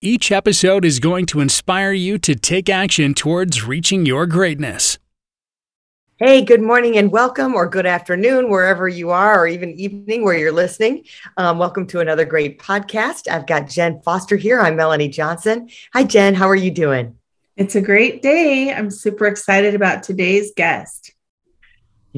Each episode is going to inspire you to take action towards reaching your greatness. Hey, good morning and welcome, or good afternoon, wherever you are, or even evening where you're listening. Um, welcome to another great podcast. I've got Jen Foster here. I'm Melanie Johnson. Hi, Jen. How are you doing? It's a great day. I'm super excited about today's guest.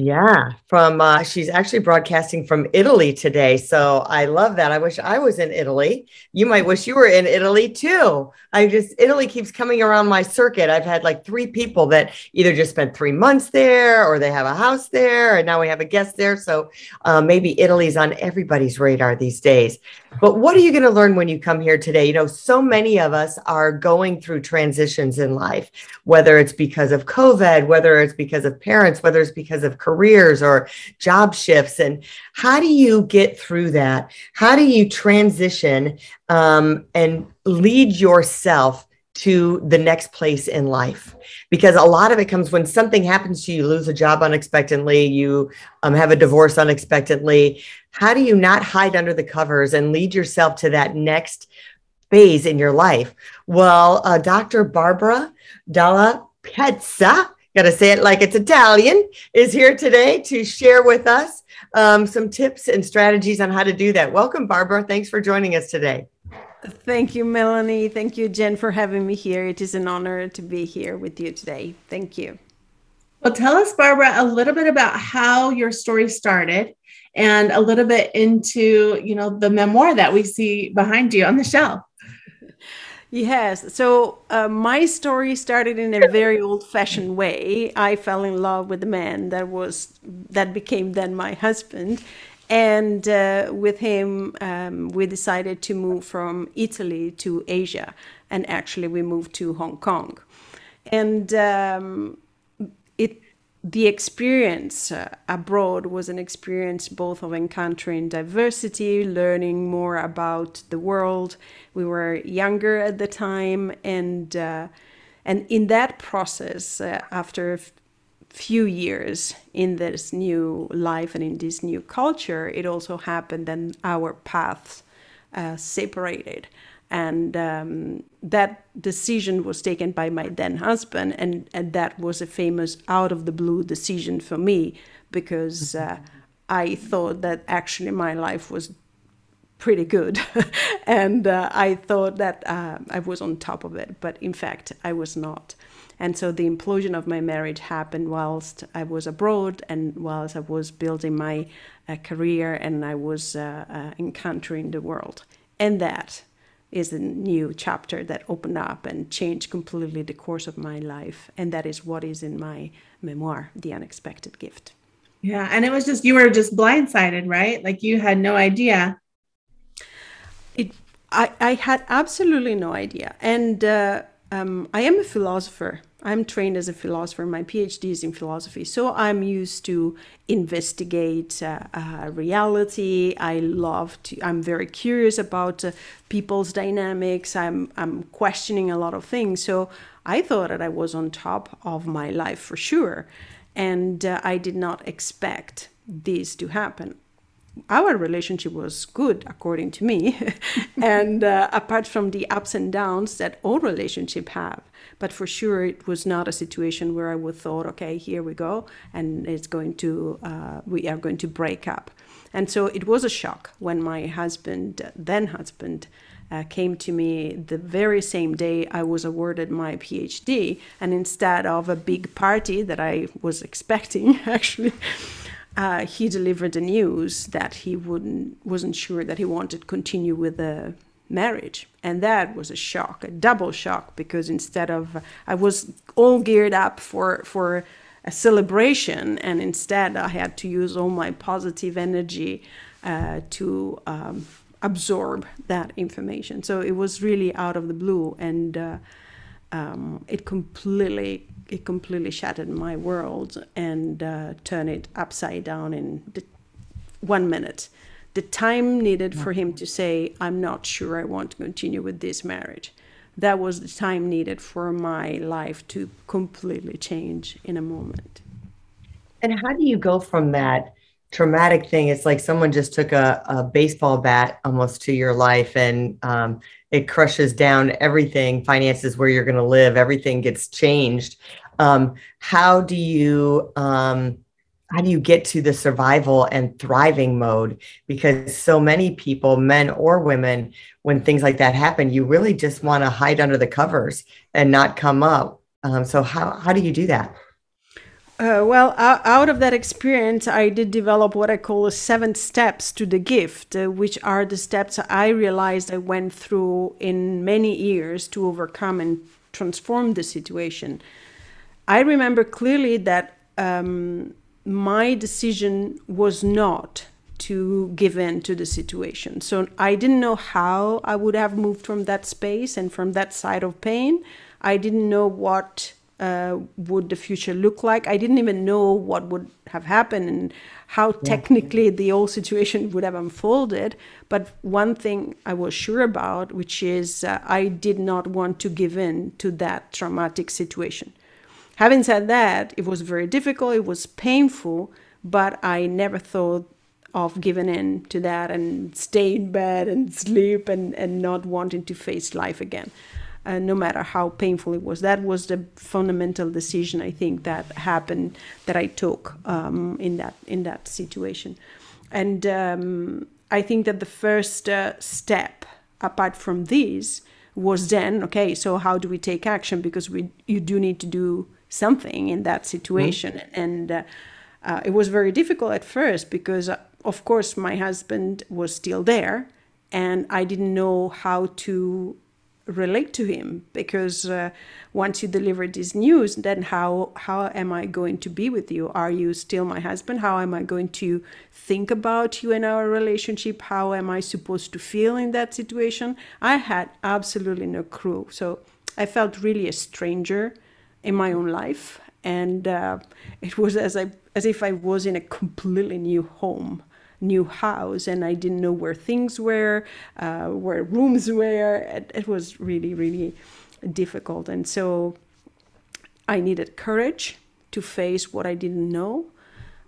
Yeah, from uh, she's actually broadcasting from Italy today. So I love that. I wish I was in Italy. You might wish you were in Italy too. I just Italy keeps coming around my circuit. I've had like three people that either just spent three months there or they have a house there, and now we have a guest there. So uh, maybe Italy's on everybody's radar these days. But what are you going to learn when you come here today? You know, so many of us are going through transitions in life, whether it's because of COVID, whether it's because of parents, whether it's because of careers or job shifts. And how do you get through that? How do you transition um, and lead yourself to the next place in life. Because a lot of it comes when something happens to you, you lose a job unexpectedly you um, have a divorce unexpectedly. How do you not hide under the covers and lead yourself to that next phase in your life? Well uh, dr barbara Dalle Pezze gotta say it like it's italian is here today to share with us um, some tips and strategies on how to do that. Welcome barbara. Thanks for joining us today Thank you, Melanie. Thank you, Jen, for having me here. It is an honor to be here with you today. Thank you. Well, tell us, Barbara, a little bit about how your story started and a little bit into, you know, the memoir that we see behind you on the shelf. Yes. So uh, my story started in a very old-fashioned way. I fell in love with a man that was that became then my husband, and uh, with him, um, we decided to move from Italy to Asia. And actually, we moved to Hong Kong. And um, it, the experience uh, abroad was an experience both of encountering diversity, learning more about the world. We were younger at the time, and uh, and in that process, uh, after few years in this new life and in this new culture, it also happened that our paths uh, separated. And um, that decision was taken by my then husband, and, and that was a famous out of the blue decision for me because uh, I thought that actually my life was pretty good. and uh, I thought that uh, I was on top of it, but in fact, I was not. And so the implosion of my marriage happened whilst I was abroad and whilst I was building my uh, career and I was uh, uh, encountering the world. And that is a new chapter that opened up and changed completely the course of my life. And that is what is in my memoir, The Unexpected Gift. Yeah. And it was just, you were just blindsided, right? Like you had no idea. It, I, I had absolutely no idea. And uh, um, I am a philosopher I'm trained as a philosopher. My PhD is in philosophy, so I'm used to investigate uh, uh, reality. I love to. I'm very curious about uh, people's dynamics. I'm I'm questioning a lot of things. So I thought that I was on top of my life for sure, and uh, I did not expect this to happen our relationship was good according to me and uh, apart from the ups and downs that all relationship have but for sure it was not a situation where i would thought okay here we go and it's going to uh, we are going to break up and so it was a shock when my husband then husband uh, came to me the very same day I was awarded my PhD. And instead of a big party that I was expecting, actually, uh, he delivered the news that he wouldn't wasn't sure that he wanted to continue with the marriage and that was a shock a double shock because instead of i was all geared up for for a celebration and instead i had to use all my positive energy uh, to um, absorb that information. So it was really out of the blue, and uh, um, it completely it completely shattered my world and uh, turned it upside down in the one minute. The time needed for him to say, "I'm not sure I want to continue with this marriage." That was the time needed for my life to completely change in a moment. And how do you go from that traumatic thing? It's like someone just took a, a baseball bat almost to your life and um, it crushes down everything finances, where you're going to live, everything gets changed. Um, how do you? Um, how do you get to the survival and thriving mode because so many people men or women when things like that happen you really just want to hide under the covers and not come up um, so how, how do you do that uh, well, out of that experience, I did develop what I call the seven steps to the gift, uh, which are the steps I realized I went through in many years to overcome and transform the situation. I remember clearly that um, my decision was not to give in to the situation. So I didn't know how I would have moved from that space and from that side of pain. I didn't know what uh, would the future look like. I didn't even know what would have happened and how technically the whole situation would have unfolded. But one thing I was sure about, which is uh, I did not want to give in to that traumatic situation. Having said that, it was very difficult, it was painful, but I never thought of giving in to that and stay in bed and sleep and, and not wanting to face life again uh, no matter how painful it was. That was the fundamental decision I think that happened that I took um, in that in that situation, and um, I think that the first uh, step, apart from this, was then okay. So how do we take action? Because we you do need to do something in that situation, mm-hmm. and uh, uh it was very difficult at first because uh, of course my husband was still there and I didn't know how to relate to him because uh, once you deliver this news then how how am i going to be with you? Are you still my husband? How am i going to think about you and our relationship? How am i supposed to feel in that situation? I had absolutely no clue. So i felt really a stranger in my own life and uh, it was as i as if i was in a completely new home new house and I didn't know where things were, uh, where rooms were. It, it was really, really difficult. And so I needed courage to face what I didn't know.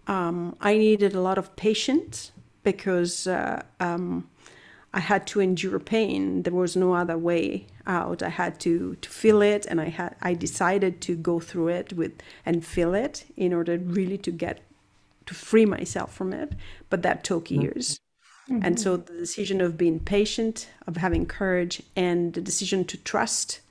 Um, I needed a lot of patience because uh, um, I had to endure pain. There was no other way out. I had to to feel it, and I had I decided to go through it with and feel it in order really to get to free myself from it but that took mm-hmm. years mm-hmm. and so the decision of being patient of having courage and the decision to trust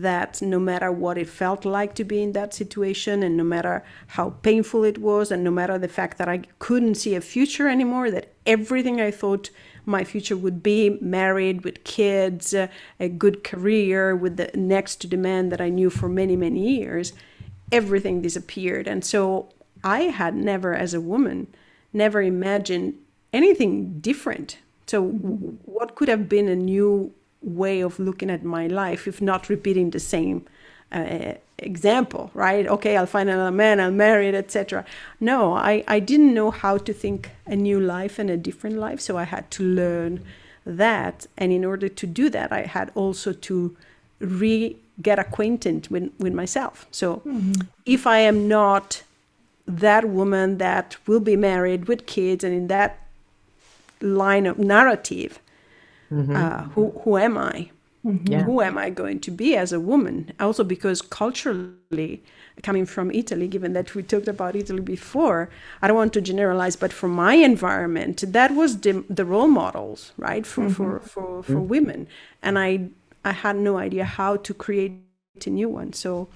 that no matter what it felt like to be in that situation and no matter how painful it was and no matter the fact that I couldn't see a future anymore that everything I thought my future would be married with kids uh, a good career with the next to the man that I knew for many many years everything disappeared and so I had never, as a woman, never imagined anything different. So, what could have been a new way of looking at my life if not repeating the same uh, example, right? Okay, I'll find another man, I'll marry it, etc. No, I, I didn't know how to think a new life and a different life, so I had to learn that. And in order to do that, I had also to re get acquainted with, with myself. So mm-hmm. if I am not that woman that will be married with kids and in that line of narrative mm-hmm. uh, who, who am i mm-hmm. yeah. who am i going to be as a woman also because culturally coming from italy given that we talked about italy before i don't want to generalize but from my environment that was the, the role models right for, mm-hmm. for, for, for mm-hmm. women and i i had no idea how to create a new one so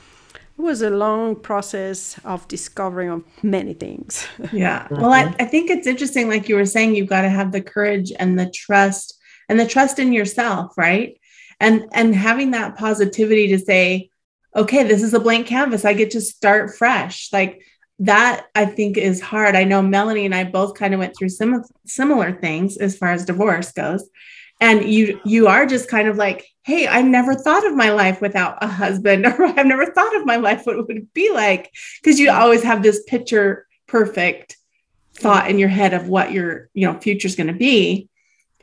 it was a long process of discovering of many things. yeah. Well, I, I think it's interesting, like you were saying, you've got to have the courage and the trust and the trust in yourself, right? And and having that positivity to say, okay, this is a blank canvas. I get to start fresh. Like that I think is hard. I know Melanie and I both kind of went through some similar things as far as divorce goes. And you you are just kind of like, hey, I've never thought of my life without a husband, or I've never thought of my life what it would be like. Because you always have this picture perfect thought in your head of what your you know future is going to be.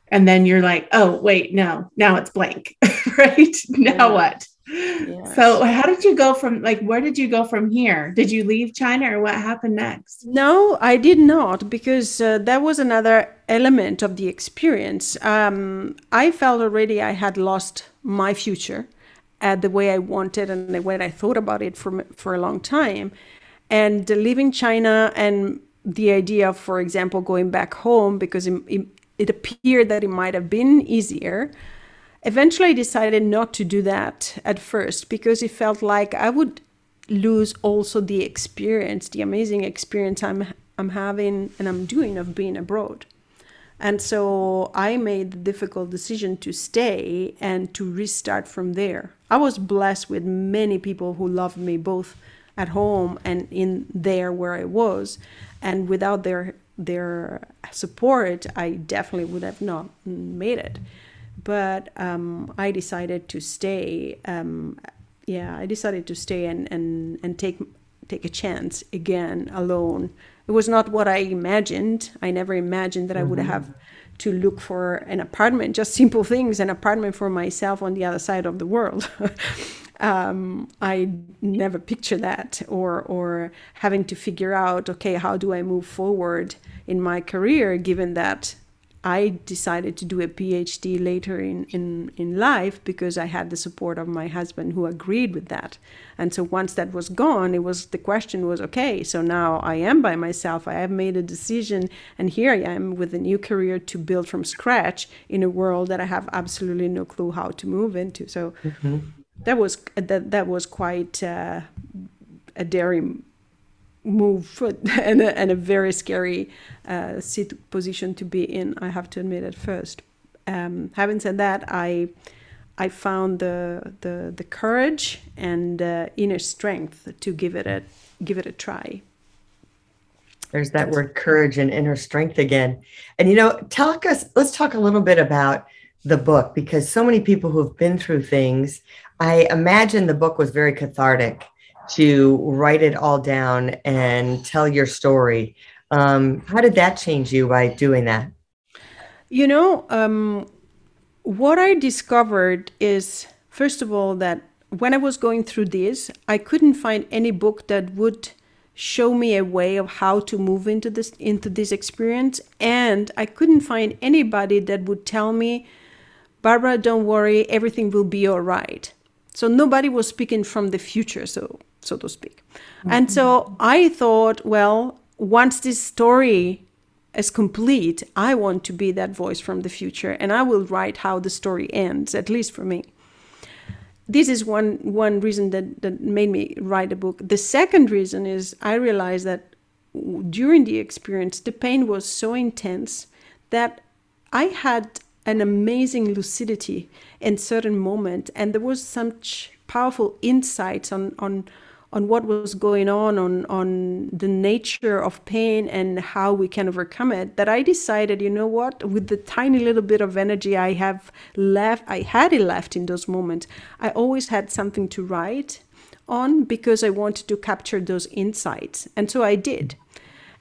And then you're like, oh, wait, no, now it's blank, right? Now yeah. what? So how did you go from like where did you go from here? Did you leave China or what happened next? No, I did not because uh, that was another element of the experience. Um, I felt already I had lost my future at the way I wanted and the way I thought about it for for a long time. And leaving China and the idea of, for example, going back home because it, it, it appeared that it might have been easier Eventually, I decided not to do that at first because it felt like I would lose also the experience, the amazing experience I'm I'm having and I'm doing of being abroad. And so I made the difficult decision to stay and to restart from there. I was blessed with many people who loved me both at home and in there where I was. And without their their support, I definitely would have not made it but um, I decided to stay. Um, yeah, I decided to stay and, and, and take take a chance again alone. It was not what I imagined. I never imagined that mm-hmm. I would mm-hmm. have to look for an apartment, just simple things, an apartment for myself on the other side of the world. um, I never pictured that, or or having to figure out, okay, how do I move forward in my career, given that I decided to do a PhD later in, in, in life because I had the support of my husband who agreed with that. And so once that was gone, it was the question was okay, so now I am by myself. I have made a decision, and here I am with a new career to build from scratch in a world that I have absolutely no clue how to move into. So mm-hmm. that was that that was quite uh, a daring move and a, and a very scary uh, sit position to be in. I have to admit at first. Um, having said that, I I found the the, the courage and uh, inner strength to give it a give it a try. There's that word courage and inner strength again. And you know, talk us. Let's talk a little bit about the book because so many people who've been through things. I imagine the book was very cathartic to write it all down and tell your story. Um, how did that change you by doing that? You know, um, what I discovered is, first of all, that when I was going through this, I couldn't find any book that would show me a way of how to move into this into this experience and i couldn't find anybody that would tell me barbara don't worry everything will be all right so nobody was speaking from the future so so to speak. Mm-hmm. And so I thought, well, once this story is complete, I want to be that voice from the future and I will write how the story ends, at least for me. This is one one reason that, that made me write a book. The second reason is I realized that during the experience, the pain was so intense that I had an amazing lucidity in certain moments, and there was such powerful insights on on on what was going on, on on the nature of pain and how we can overcome it, that I decided, you know what, with the tiny little bit of energy I have left, I had it left in those moments, I always had something to write on because I wanted to capture those insights, and so I did.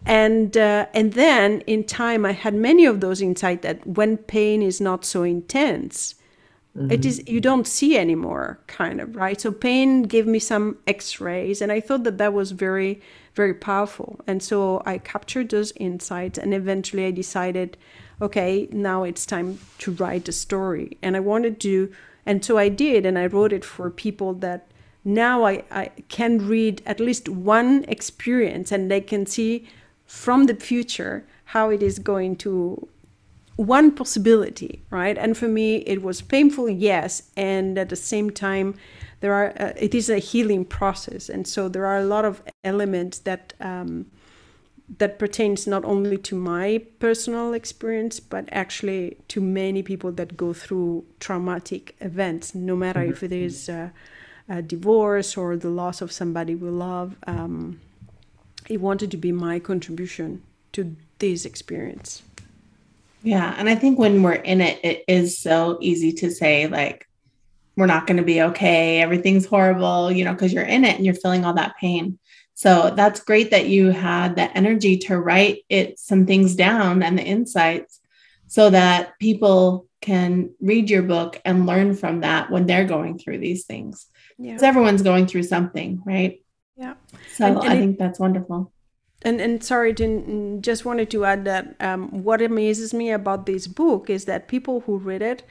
And uh, and then in time, I had many of those insights that when pain is not so intense, Mm-hmm. It is you don't see anymore, kind of right. So pain gave me some X-rays, and I thought that that was very, very powerful. And so I captured those insights, and eventually I decided, okay, now it's time to write a story. And I wanted to, and so I did, and I wrote it for people that now I, I can read at least one experience, and they can see from the future how it is going to one possibility, right? And for me, it was painful, yes, and at the same time, there are uh, it is a healing process, and so there are a lot of elements that um, that pertains not only to my personal experience, but actually to many people that go through traumatic events, no matter mm-hmm. if it is uh, a divorce or the loss of somebody we love. Um, it wanted to be my contribution to this experience. Yeah. And I think when we're in it, it is so easy to say, like, we're not going to be okay. Everything's horrible, you know, because you're in it and you're feeling all that pain. So that's great that you had the energy to write it some things down and the insights so that people can read your book and learn from that when they're going through these things. Because yeah. everyone's going through something, right? Yeah. So and, and I think that's wonderful. And and sorry to just wanted to add that um, what amazes me about this book is that people who read it,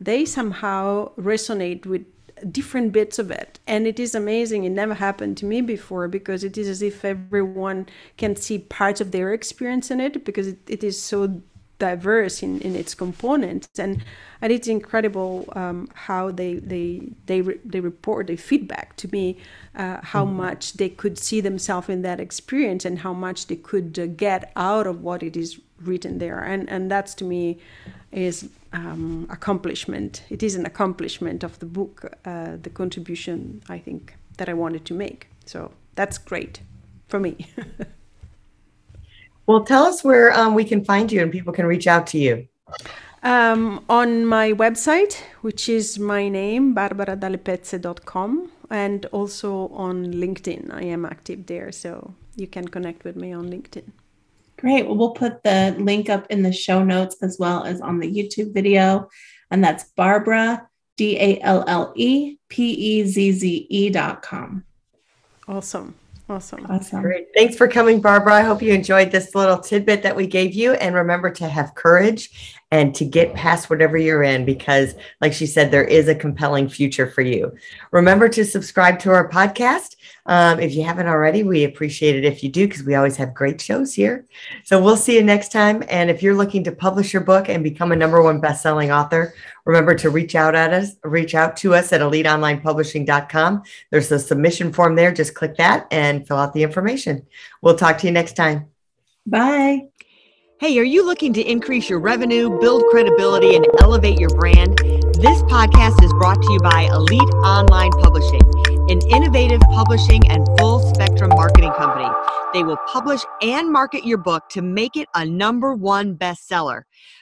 they somehow resonate with different bits of it. And it is amazing. It never happened to me before because it is as if everyone can see parts of their experience in it because it, it is so diverse in, in its components. And and it's incredible um, how they they they re- they report they feedback to me uh, how mm-hmm. much they could see themselves in that experience and how much they could uh, get out of what it is written there. And and that's to me is um, accomplishment. It is an accomplishment of the book uh, the contribution I think that I wanted to make. So that's great for me Well, tell us where um, we can find you and people can reach out to you. Um, on my website, which is my name, barbaradallepezze.com, and also on LinkedIn. I am active there, so you can connect with me on LinkedIn. Great. Well, we'll put the link up in the show notes as well as on the YouTube video. And that's Barbara, D A L L E P E Z Z E dot com. Awesome. Awesome. Awesome. Great. Thanks for coming, Barbara. I hope you enjoyed this little tidbit that we gave you. And remember to have courage and to get past whatever you're in because, like she said, there is a compelling future for you. Remember to subscribe to our podcast. Um, if you haven't already, we appreciate it if you do because we always have great shows here. So we'll see you next time. And if you're looking to publish your book and become a number one best-selling author, remember to reach out at us, reach out to us at eliteonlinepublishing.com. There's a submission form there. Just click that and fill out the information. We'll talk to you next time. Bye. Hey, are you looking to increase your revenue, build credibility, and elevate your brand? This podcast is brought to you by Elite Online Publishing, an innovative publishing and full spectrum marketing company. They will publish and market your book to make it a number one bestseller.